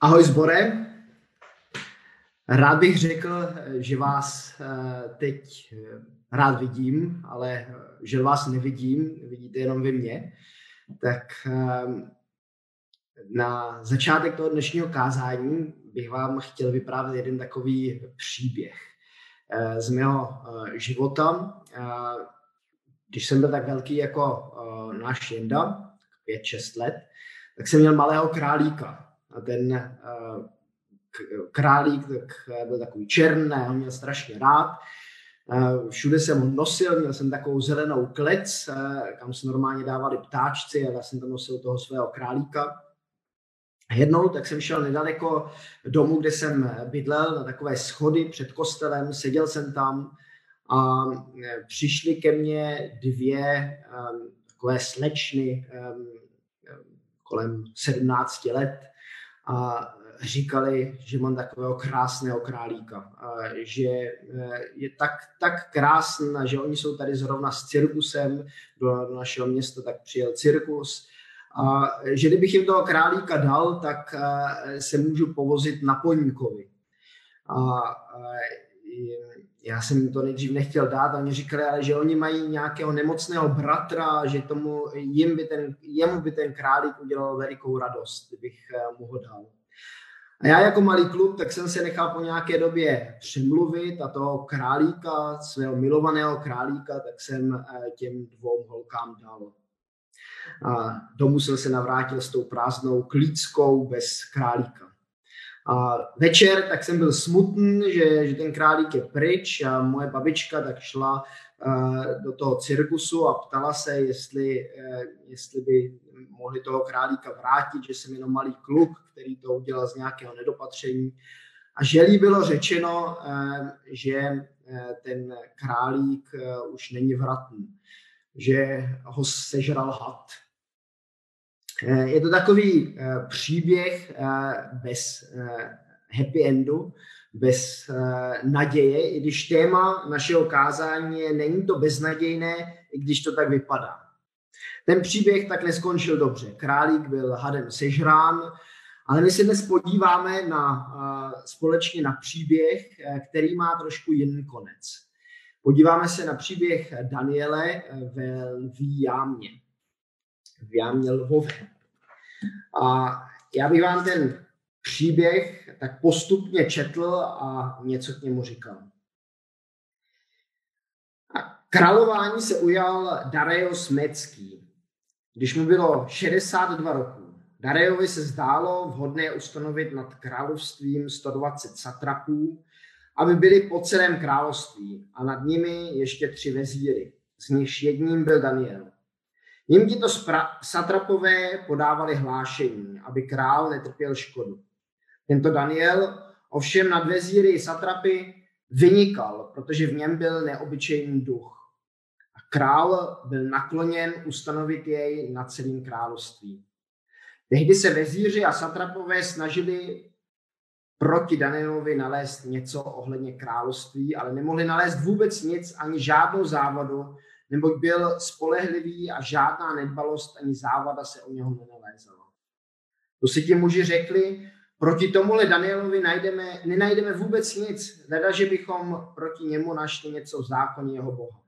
Ahoj zbore. Rád bych řekl, že vás eh, teď eh, rád vidím, ale eh, že vás nevidím, vidíte jenom vy mě. Tak na začátek toho dnešního kázání bych vám chtěl vyprávět jeden takový příběh z mého života. Když jsem byl tak velký jako náš Jenda, 5-6 let, tak jsem měl malého králíka ten uh, králík tak byl takový černý, ho měl strašně rád. Uh, všude jsem ho nosil, měl jsem takovou zelenou klec, kam se normálně dávali ptáčci a já jsem tam nosil toho svého králíka. Jednou tak jsem šel nedaleko domu, kde jsem bydlel, na takové schody před kostelem, seděl jsem tam a přišly ke mně dvě takové slečny kolem 17 let a říkali, že mám takového krásného králíka, že eh, je tak, tak krásný a že oni jsou tady zrovna s cirkusem do, našeho města, tak přijel cirkus a že kdybych jim toho králíka dal, tak eh, se můžu povozit na poníkovi. A já jsem to nejdřív nechtěl dát a oni říkali, ale že oni mají nějakého nemocného bratra, že tomu, jim by ten, jemu by ten králík udělal velikou radost, kdybych eh, mu ho dal. A já jako malý kluk, tak jsem se nechal po nějaké době přemluvit a toho králíka, svého milovaného králíka, tak jsem eh, těm dvou holkám dal. A domů jsem se navrátil s tou prázdnou klíckou bez králíka. A večer tak jsem byl smutný, že, že ten králík je pryč a moje babička tak šla uh, do toho cirkusu a ptala se, jestli, uh, jestli by mohli toho králíka vrátit, že jsem jenom malý kluk, který to udělal z nějakého nedopatření. A že jí bylo řečeno, uh, že ten králík už není vratný, že ho sežral had. Eh, je to takový eh, příběh eh, bez happy endu, bez naděje, i když téma našeho kázání je, není to beznadějné, i když to tak vypadá. Ten příběh tak neskončil dobře. Králík byl hadem sežrán, ale my se dnes podíváme na, společně na příběh, který má trošku jiný konec. Podíváme se na příběh Daniele ve lví jámě v jámě lvové. A já bych vám ten příběh tak postupně četl a něco k němu říkal. A králování se ujal Darejos Mecký, když mu bylo 62 roků. Darejovi se zdálo vhodné ustanovit nad královstvím 120 satrapů, aby byli po celém království a nad nimi ještě tři vezíry. Z nichž jedním byl Daniel. Jim tito satrapové podávali hlášení, aby král netrpěl škodu. Tento Daniel ovšem nad vezíry satrapy vynikal, protože v něm byl neobyčejný duch. A král byl nakloněn ustanovit jej na celým království. Tehdy se vezíři a satrapové snažili proti Danielovi nalézt něco ohledně království, ale nemohli nalézt vůbec nic, ani žádnou závadu, neboť byl spolehlivý a žádná nedbalost ani závada se o něho nenalézala. To si ti muži řekli, proti tomuhle Danielovi najdeme, nenajdeme vůbec nic, leda, že bychom proti němu našli něco v zákoně jeho Boha.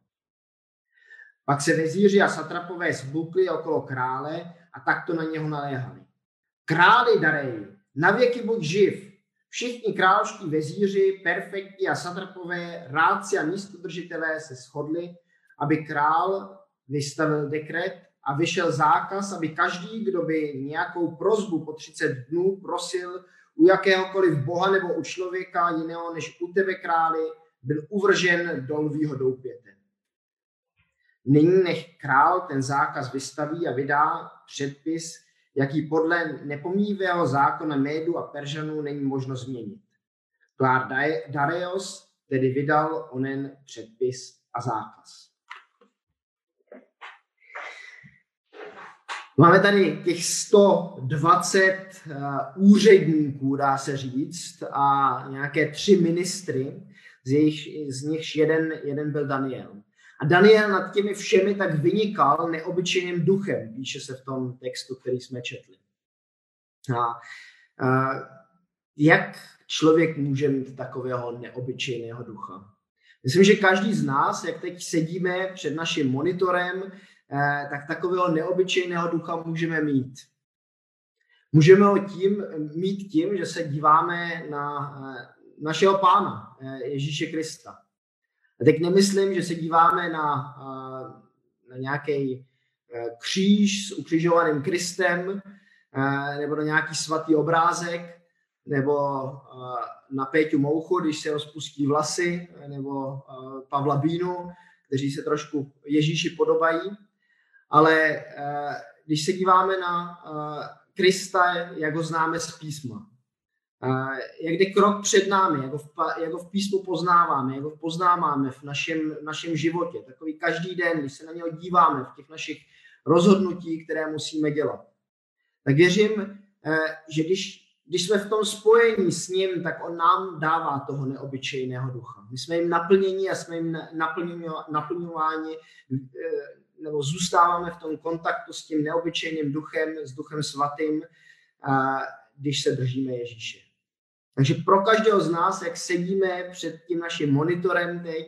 Pak se vezíři a satrapové zbukli okolo krále a takto na něho naléhali. Králi darej, navěky buď živ. Všichni královští vezíři, perfektní a satrapové, rádci a místodržitelé se shodli, aby král vystavil dekret a vyšel zákaz, aby každý, kdo by nějakou prozbu po 30 dnů prosil u jakéhokoliv boha nebo u člověka jiného než u tebe králi, byl uvržen do lvýho doupěte. Nyní nech král ten zákaz vystaví a vydá předpis, jaký podle nepomíjivého zákona Médu a Peržanů není možno změnit. Klár Dareios tedy vydal onen předpis a zákaz. Máme tady těch 120 uh, eh, úředníků, dá se říct, a nějaké tři ministry, z, jejich, z nichž jeden, jeden byl Daniel. A Daniel nad těmi všemi tak vynikal neobyčejným duchem, píše se v tom textu, který jsme četli. A, Jak člověk může mít takového neobyčejného ducha? Myslím, že každý z nás, jak teď sedíme před naším monitorem, eh, tak takového neobyčejného ducha můžeme mít. Můžeme ho tím, mít tím, že se díváme na eh, našeho pána, eh, Ježíše Krista. A teď nemyslím, že se díváme na, na nějaký kříž s ukřižovaným Kristem nebo na nějaký svatý obrázek, nebo na Péťu Mouchu, když se rozpustí vlasy, nebo Pavla Bínu, kteří se trošku Ježíši podobají. Ale když se díváme na Krista, jak ho známe z písma, jak jde krok před námi, jak ho, v, jak ho v písmu poznáváme, jak ho poznáváme v našem, v našem životě, takový každý den, když se na něho díváme v těch našich rozhodnutí, které musíme dělat. Tak věřím, že když když jsme v tom spojení s ním, tak on nám dává toho neobyčejného ducha. My jsme jim naplnění a jsme jim naplňováni, nebo zůstáváme v tom kontaktu s tím neobyčejným duchem, s duchem svatým, když se držíme Ježíše. Takže pro každého z nás, jak sedíme před tím naším monitorem teď,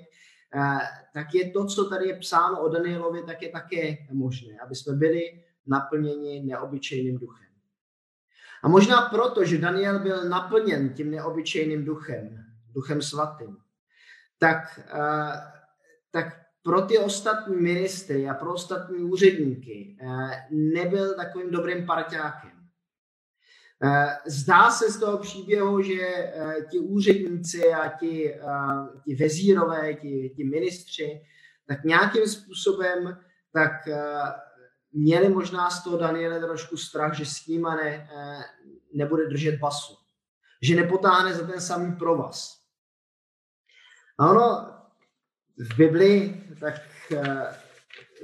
tak je to, co tady je psáno o Danielovi, tak je také možné, aby jsme byli naplněni neobyčejným duchem. A možná proto, že Daniel byl naplněn tím neobyčejným duchem, duchem svatým, tak, tak pro ty ostatní ministry a pro ostatní úředníky uh, nebyl takovým dobrým parťákem. Uh, zdá se z toho příběhu, že ti úředníci a ti, ti vezírové, ti, ti ministři, tak nějakým způsobem tak měli možná z toho Daniele trošku strach, že s ním ne, eh, nebude držet basu. Že nepotáhne za ten samý provaz. A ono v Biblii tak eh,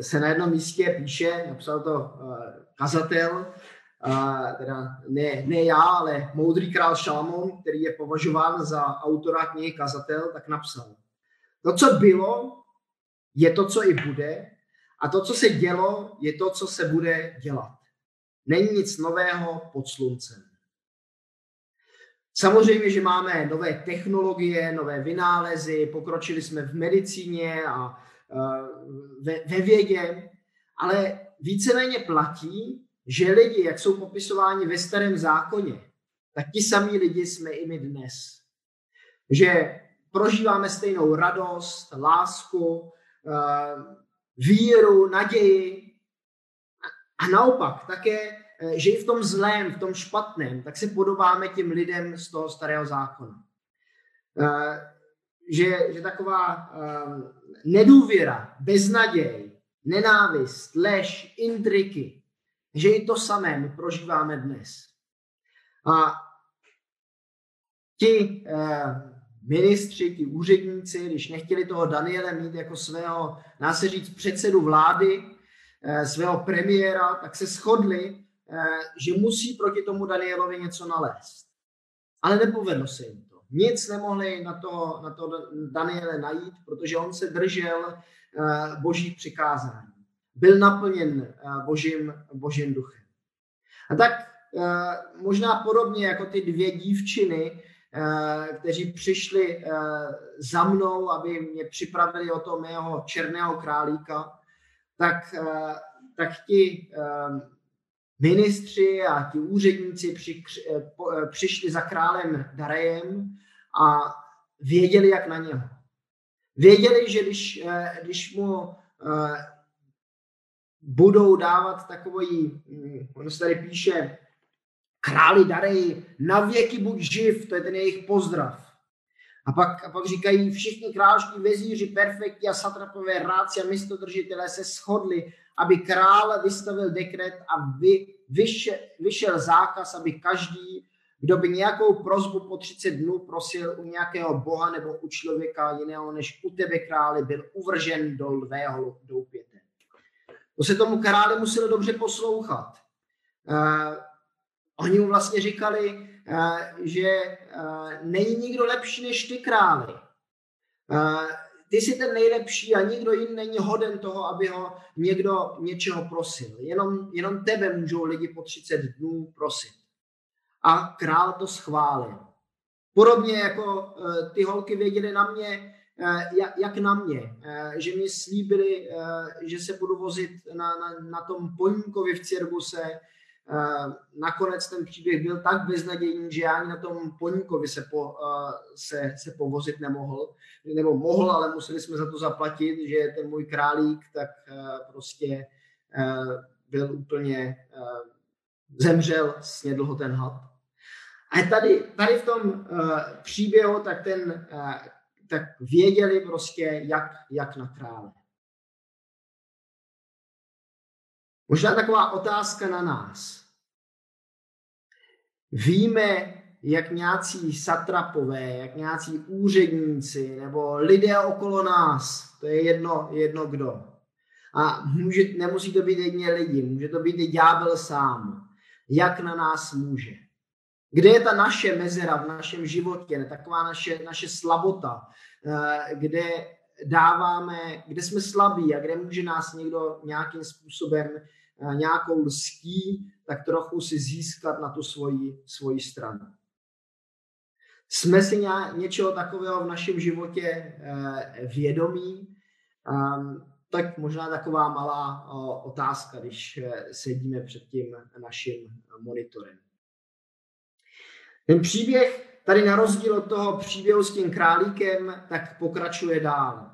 se na jednom místě píše, napsal to eh, kazatel, teda ne, ne já, ale moudrý král Šalamón, který je považován za autora knihy Kazatel, tak napsal. To, co bylo, je to, co i bude, a to, co se dělo, je to, co se bude dělat. Není nic nového pod sluncem. Samozřejmě, že máme nové technologie, nové vynálezy, pokročili jsme v medicíně a ve, ve vědě, ale víceméně platí, že lidi, jak jsou popisováni ve starém zákoně, tak ti samí lidi jsme i my dnes. Že prožíváme stejnou radost, lásku, víru, naději. A naopak také, že i v tom zlém, v tom špatném, tak se podobáme těm lidem z toho starého zákona. Eh, že, že taková eh, nedůvěra, beznaděj, nenávist, lež, intriky, že i to samé my prožíváme dnes. A ti ministři, ti úředníci, když nechtěli toho Daniele mít jako svého, dá se říct, předsedu vlády, eh, svého premiéra, tak se shodli, eh, že musí proti tomu Danielovi něco nalézt. Ale nepovedlo se jim to. Nic nemohli na to, na to Daniele najít, protože on se držel eh, božích přikázání. Byl naplněn božím, božím duchem. A tak možná podobně jako ty dvě dívčiny, Eh, kteří přišli eh, za mnou, aby mě připravili o to mého černého králíka, tak, eh, tak ti ministři a ti úředníci při, přišli za králem Darejem a věděli, jak na něho. Věděli, že když, když mu budou dávat takový, hm, ono se tady píše, králi darej, na věky buď živ, to je ten jejich pozdrav. A pak, a pak říkají, všichni královští vezíři, perfekti a satrapové ráci a místodržitelé se shodli, aby král vystavil dekret a vy, vyšel, vyšel zákaz, aby každý, kdo by nějakou prozbu po 30 dnů prosil u nějakého boha nebo u člověka jiného než u tebe králi, byl uvržen do lvého doupěte. To se tomu králi muselo dobře poslouchat. Uh, Oni mu vlastně říkali, eh, že eh, není nikdo lepší než ty králi. Eh, ty jsi ten nejlepší a nikdo jiný není hoden toho, aby ho někdo něčeho prosil. Jenom, jenom tebe můžou lidi po 30 dnů prosit. a král to schválil. Podobně jako eh, ty holky věděly na mě, eh, jak na mě, eh, že mi slíbili, že se budu vozit na, na, na tom poníkovi v Cirguse. Nakonec ten příběh byl tak beznadějný, že já ani na tom poníkovi se, po, se, se povozit nemohl. Nebo mohl, ale museli jsme za to zaplatit, že ten můj králík tak prostě byl úplně, zemřel, snědl ho ten had. A tady, tady v tom příběhu tak ten, tak věděli prostě, jak, jak na krále. Možná taková otázka na nás. Víme, jak nějací satrapové, jak nějací úředníci nebo lidé okolo nás, to je jedno, jedno kdo. A může, nemusí to být jedně lidi, může to být i ďábel sám. Jak na nás může. Kde je ta naše mezera v našem životě, taková naše, naše slabota, eh, kde dáváme, kde jsme slabí a kde může nás někdo nějakým způsobem, nějakou lstí, tak trochu si získat na tu svoji, svoji stranu. Jsme si něčeho takového v našem životě eh, vědomí, ehm, tak možná taková malá otázka, když sedíme před tím naším monitorem. Ten příběh tady na rozdíl od toho příběhu s tím králíkem, tak pokračuje dál.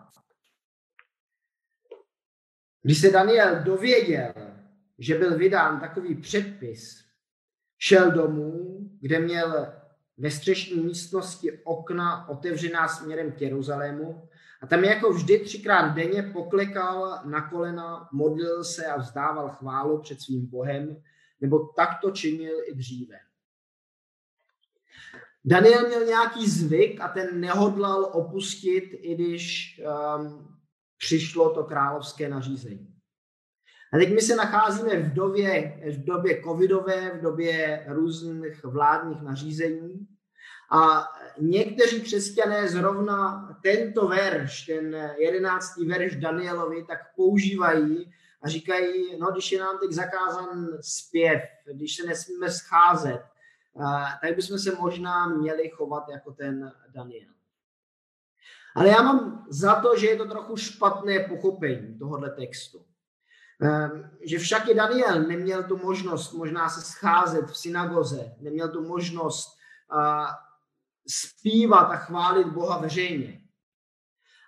Když se Daniel dověděl, že byl vydán takový předpis, šel domů, kde měl ve střešní místnosti okna otevřená směrem k Jeruzalému a tam jako vždy třikrát denně poklekal na kolena, modlil se a vzdával chválu před svým Bohem, nebo tak to činil i dříve. Daniel měl nějaký zvyk a ten nehodlal opustit, i když um, přišlo to královské nařízení. A teď my se nacházíme v době, v době covidové, v době různých vládních nařízení a někteří křesťané zrovna tento verš, ten jedenáctý verš Danielovi, tak používají a říkají, no když je nám teď zakázan zpěv, když se nesmíme scházet, tak bychom se možná měli chovat jako ten Daniel. Ale já mám za to, že je to trochu špatné pochopení tohohle textu. Ehm, že však i Daniel neměl tu možnost možná se scházet v synagoze, neměl tu možnost zpívat a chválit Boha veřejně.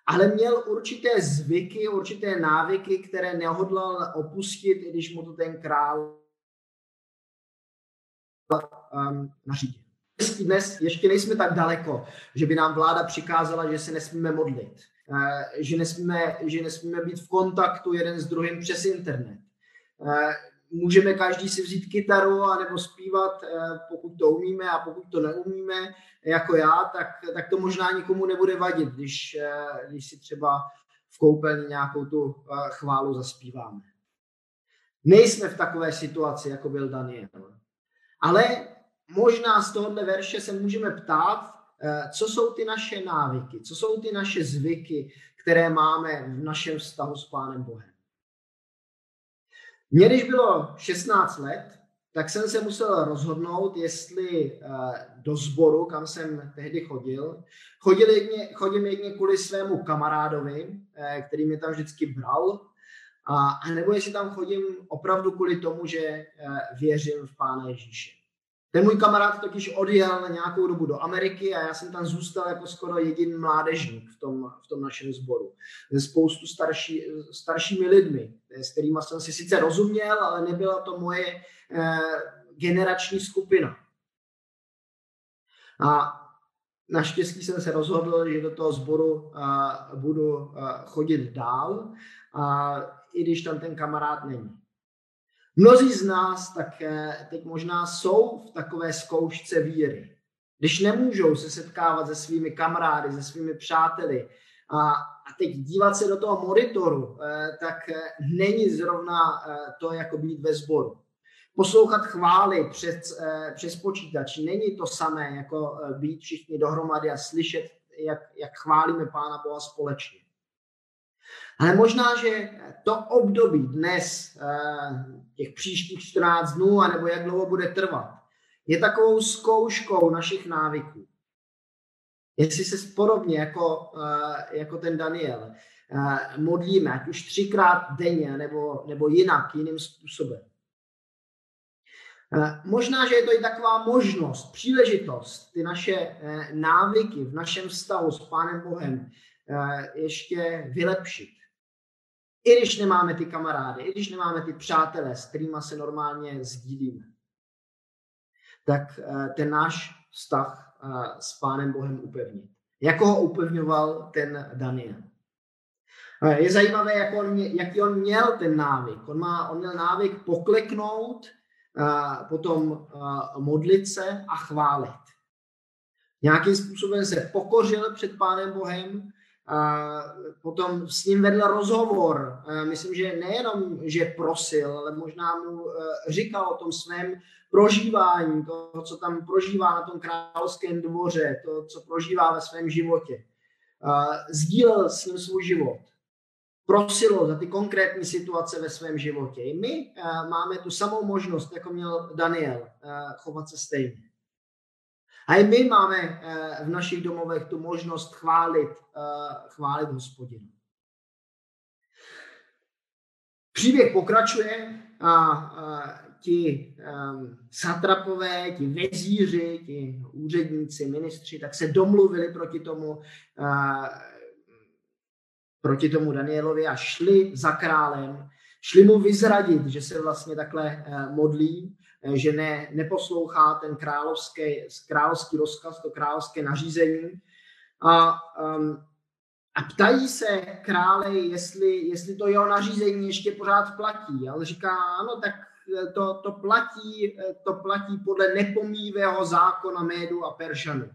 Ale měl určité zvyky, určité návyky, které nehodlal opustit, i když mu to ten král um, nařídil. Dnes ještě nejsme tak daleko, že by nám vláda přikázala, že se nesmíme modlit, že nesmíme, že nesmíme být v kontaktu jeden s druhým přes internet. Uh, můžeme každý si vzít kytaru a nebo zpívat, uh, pokud to umíme a pokud to neumíme, jako já, tak, tak to možná nikomu nebude vadit, když, když si třeba v koupelně nějakou tu chválu zaspíváme. Nejsme v takové situaci, jako byl Daniel. Ale možná z tohohle verše se můžeme ptát, eh, co jsou ty naše návyky, co jsou ty naše zvyky, které máme v našem vztahu s Pánem Bohem. Mně, když bylo 16 let, tak jsem se musel rozhodnout, jestli eh, do sboru, kam jsem tehdy chodil, chodil jedně, chodím jedně kvůli svému kamarádovi, eh, který mě tam vždycky bral, a nebo jestli tam chodím opravdu kvůli tomu, že věřím v Pána Ježíše. Ten můj kamarád totiž odjel na nějakou dobu do Ameriky a já jsem tam zůstal jako skoro jediný mládežník v tom, v tom našem sboru. Spoustu starší, staršími lidmi, s kterými jsem si sice rozuměl, ale nebyla to moje eh, generační skupina. A naštěstí jsem se rozhodl, že do toho sboru eh, budu eh, chodit dál, a i když tam ten kamarád není. Mnozí z nás tak teď možná jsou v takové zkoušce víry. Když nemůžou se setkávat se svými kamarády, se svými přáteli a, a teď dívat se do toho monitoru, eh, tak eh, není zrovna eh, to jako být ve sboru. Poslouchat chvály přes, přes počítač není to samé, jako být všichni dohromady a slyšet, jak, jak chválíme Pána Boha společně. Ale možná, že to období dnes, eh, těch příštích 14 dnů, anebo jak dlouho bude trvat, je takovou zkouškou našich návyků. Jestli se podobně jako, eh, jako ten Daniel eh, modlíme, ať už třikrát denně nebo, nebo jinak, jiným způsobem. Možná, že je to i taková možnost, příležitost, ty naše návyky v našem vztahu s Pánem Bohem ještě vylepšit. I když nemáme ty kamarády, i když nemáme ty přátelé, s kterými se normálně sdílíme, tak ten náš vztah s Pánem Bohem upevnit. Jako ho upevňoval ten Daniel. Je zajímavé, jak on, jaký on měl ten návyk. On, má, on měl návyk pokleknout, potom modlit se a chválit. Nějakým způsobem se pokořil před Pánem Bohem, potom s ním vedl rozhovor. Myslím, že nejenom, že prosil, ale možná mu říkal o tom svém prožívání, to, co tam prožívá na tom královském dvoře, to, co prožívá ve svém životě. Sdílel s ním svůj život. Prosilo za ty konkrétní situace ve svém životě. I my máme tu samou možnost, jako měl Daniel, chovat se stejně. A i my máme v našich domovech tu možnost chválit, chválit hospodinu. Příběh pokračuje a ti satrapové, ti vezíři, ti úředníci, ministři, tak se domluvili proti tomu, uh, proti tomu Danielovi a šli za králem, šli mu vyzradit, že se vlastně takhle modlí, že ne, neposlouchá ten královský, královský rozkaz, to královské nařízení. A, um, a ptají se krále, jestli, jestli to jeho nařízení ještě pořád platí. Ale říká, ano, tak to, to, platí, to platí podle nepomývého zákona Médu a Peršanu.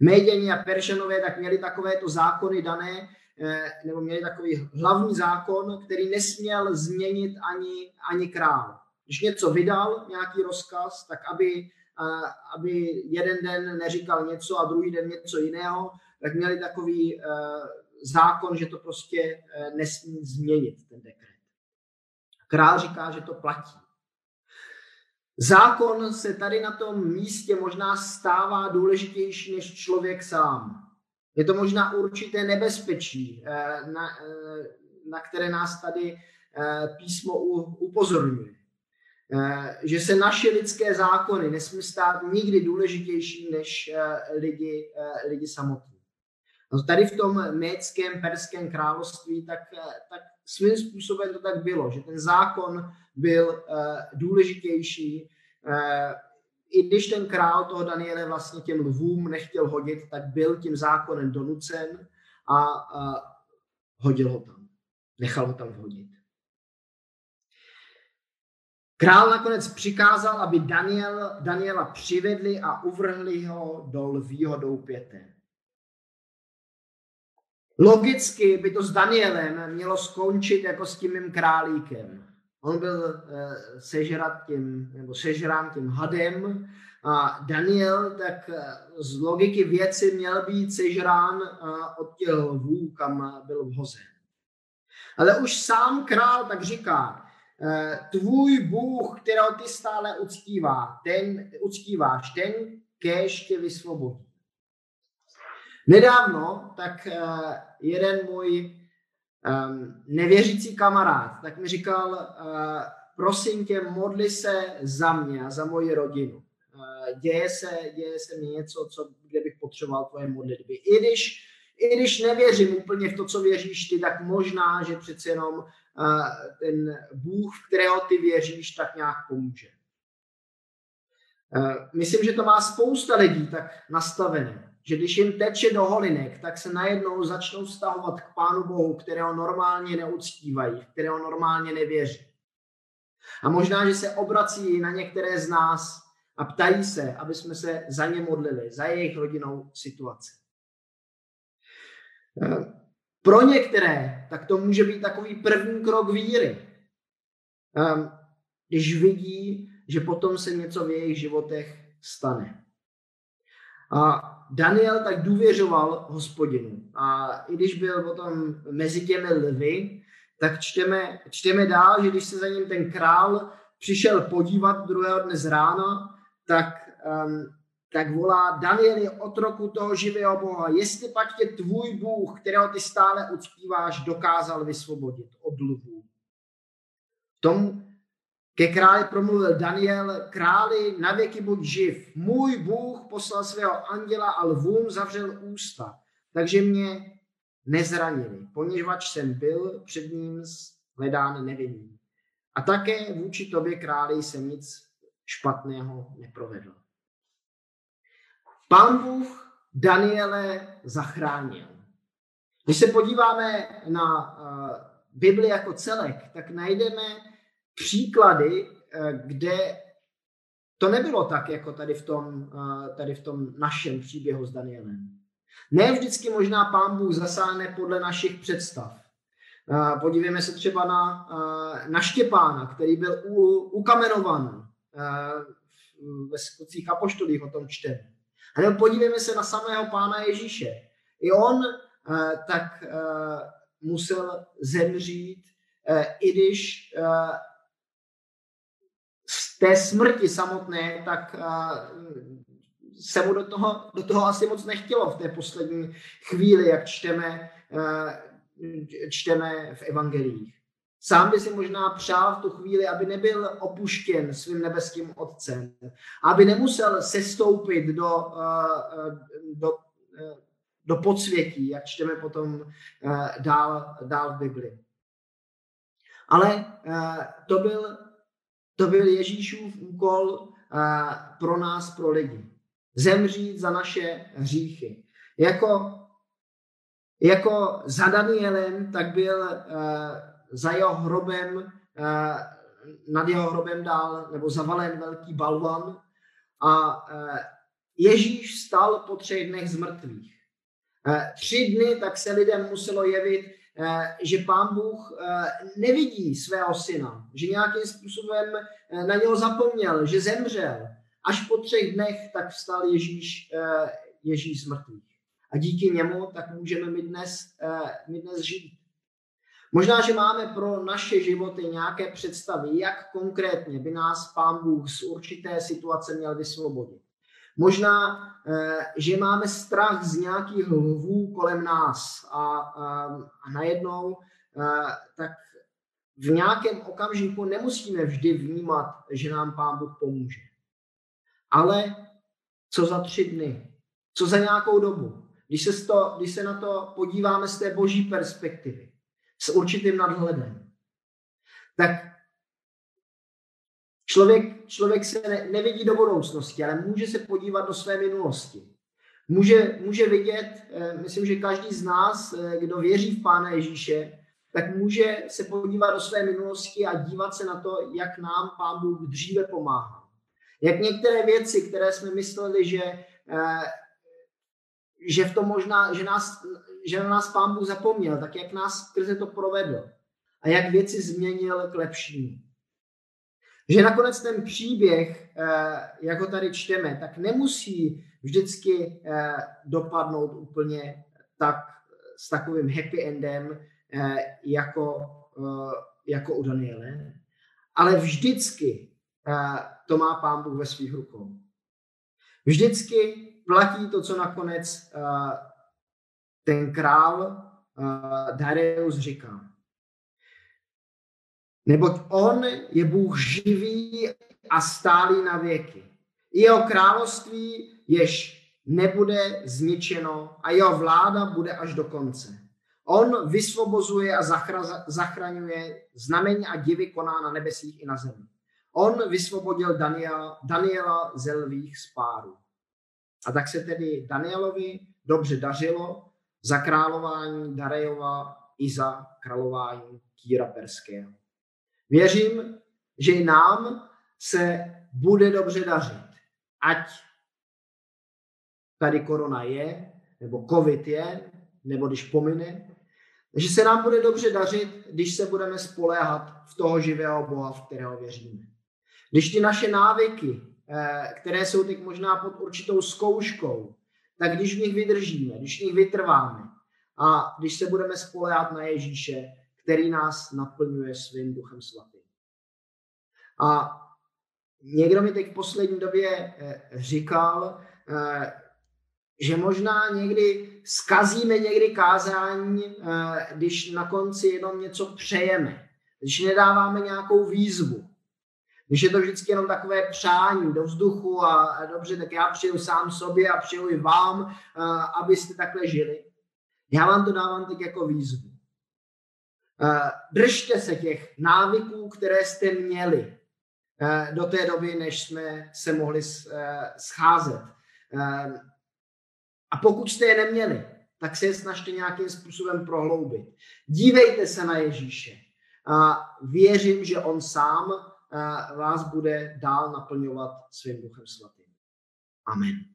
Méděni a Peršanové tak měli takovéto zákony dané, eh, nebo měli takový hlavní zákon, který nesměl změnit ani, ani král. Když něco vydal, nějaký rozkaz, tak aby, aby jeden den neříkal něco a druhý den něco jiného, tak měli takový eh, zákon, že to prostě nesmí změnit, ten dekret. Král říká, že to platí. Zákon se tady na tom místě možná stává důležitější než člověk sám. Je to možná určité nebezpečí, eh, na, na které nás tady písmo upozorňuje. Že se naše lidské zákony nesmí stát nikdy důležitější než lidi, lidi samotní. No tady v tom méckém perském království tak, tak svým způsobem to tak bylo, že ten zákon byl důležitější. I když ten král toho Daniele vlastně těm lvům nechtěl hodit, tak byl tím zákonem donucen a hodil ho tam. Nechal ho tam vhodit. Král nakonec přikázal, aby Daniel, Daniela přivedli a uvrhli ho do lvího doupěte. Logicky by to s Danielem mělo skončit jako s tím mým králíkem. On byl uh, sežrat tím, nebo sežrán tím hadem a Daniel tak uh, z logiky věci měl být sežrán uh, od těch lvů, kam byl vhozen. Ale už sám král tak říká, tvůj Bůh, kterého ty stále uctívá, ten, uctíváš, ten kéž tě vysvobodí. Nedávno tak uh, jeden můj um, nevěřící kamarád tak mi říkal, uh, prosím tě, modli se za mě a za moji rodinu. Děje, se, děje se mi něco, co, kde bych potřeboval tvoje modlitby. I když, I když nevěřím úplně v to, co věříš ty, tak možná, že přece jenom ten Bůh, v kterého ty věříš, tak nějak pomůže. Uh, myslím, že to má spousta lidí tak nastavené že když jim teče do holinek, tak se najednou začnou vztahovat k Pánu Bohu, kterého normálně neuctívají, kterého normálně nevěří. A možná, že se obrací na některé z nás a ptají se, aby jsme se za ně modlili, za jejich rodinou situaci. Pro některé tak to může být takový první krok víry. Eh, když vidí, že potom se něco v jejich životech stane. A Daniel tak důvěřoval hospodinu. A i když byl potom mezi těmi lvy, tak čteme, čteme dál, že když se za ním ten král přišel podívat druhého dne z rána, tak um, tak volá Daniel je otroku toho živého Boha. Jestli pak tě tvůj Bůh, kterého ty stále uctíváš, dokázal vysvobodit od lvů. Tom ke králi promluvil Daniel, králi na věky buď živ. Můj Bůh poslal svého anděla a lvům zavřel ústa, takže mě nezranili, poněvadž jsem byl před ním hledán nevinný. A také vůči tobě králi jsem nic špatného neprovedl. Pán Bůh Daniele zachránil. Když se podíváme na uh, Bibli jako celek, tak najdeme příklady, uh, kde to nebylo tak, jako tady v tom, uh, tady v tom našem příběhu s Danielem. Ne vždycky možná pán Bůh zasáhne podle našich představ. Podívejme se třeba na, na Štěpána, který byl ukamenovan ve skutcích apoštolích, o tom čteme. A nebo podívejme se na samého pána Ježíše. I on tak musel zemřít, i když z té smrti samotné, tak se mu do toho, do toho asi moc nechtělo v té poslední chvíli, jak čteme, čteme v evangelích. Sám by si možná přál v tu chvíli, aby nebyl opuštěn svým nebeským otcem, aby nemusel sestoupit do, eh, do, eh, do podsvětí, jak čteme potom dál, dál v Bibli. Ale to byl, to byl Ježíšův úkol pro nás, pro lidi zemřít za naše hříchy. Jako, jako za Danielem, tak byl za jeho hrobem, uh, nad jeho hrobem dál, nebo zavalen velký balvan a uh, Ježíš stal po třech dnech z mrtvých. Uh, tři dny tak se lidem muselo jevit, že pán Bůh nevidí svého syna, že nějakým způsobem na něho zapomněl, že zemřel, Až po třech dnech tak vstal Ježíš, eh, Ježíš z mrtvých. A díky němu tak můžeme my dnes, eh, my dnes žít. Možná, že máme pro naše životy nějaké představy, jak konkrétně by nás Pán Bůh z určité situace měl vysvobodit. Možná, eh, že máme strach z nějakých lvů kolem nás a, a, a najednou tak v nějakém okamžiku nemusíme vždy vnímat, že nám Pán Bůh pomůže. Ale co za tři dny? Co za nějakou dobu? Když se, to, když se na to podíváme z té boží perspektivy, s určitým nadhledem, tak člověk, člověk se ne, nevidí do budoucnosti, ale může se podívat do své minulosti. Může, může vidět, eh, myslím, že každý z nás, eh, kdo věří v Pána Ježíše, tak může se podívat do své minulosti a dívat se na to, jak nám Pán Bůh dříve pomáhá. Jak některé věci, které jsme mysleli, že, eh, že v tom možná, že, nás, že na nás pán Bůh zapomněl, tak jak nás skrze to provedl a jak věci změnil k lepšímu. Že nakonec ten příběh, eh, jak ho tady čteme, tak nemusí vždycky eh, dopadnout úplně tak s takovým happy endem jako, jako u Daniele, ale vždycky to má pán Bůh ve svých rukou. Vždycky platí to, co nakonec ten král Darius říká. Neboť on je Bůh živý a stálý na věky. Jeho království jež nebude zničeno a jeho vláda bude až do konce. On vysvobozuje a zachraňuje znamení a divy koná na nebesích i na zemi. On vysvobodil Daniela, Daniela ze lvých spárů. A tak se tedy Danielovi dobře dařilo za králování Darejova i za králování Kýra Perského. Věřím, že i nám se bude dobře dařit. Ať tady korona je, nebo covid je, nebo když pomine, že se nám bude dobře dařit, když se budeme spoléhat v toho živého Boha, v kterého věříme. Když ty naše návyky, eh, které jsou teď možná pod určitou zkouškou, tak když v nich vydržíme, když v nich vytrváme a když se budeme spolehat na Ježíše, který nás naplňuje svým duchem svatým. A někdo mi teď v poslední době říkal, že možná někdy skazíme někdy kázání, když na konci jenom něco přejeme, když nedáváme nějakou výzvu. Když je to vždycky jenom takové přání do vzduchu a, dobře, tak já přeju sám sobě a přeju i vám, a, abyste takhle žili. Já vám to dávám teď jako výzvu. A, držte se těch návyků, které jste měli a, do té doby, než jsme se mohli scházet. A pokud jste je neměli, tak se je snažte nějakým způsobem prohloubit. Dívejte se na Ježíše. A věřím, že on sám vás bude dál naplňovat svým duchem svatým. Amen.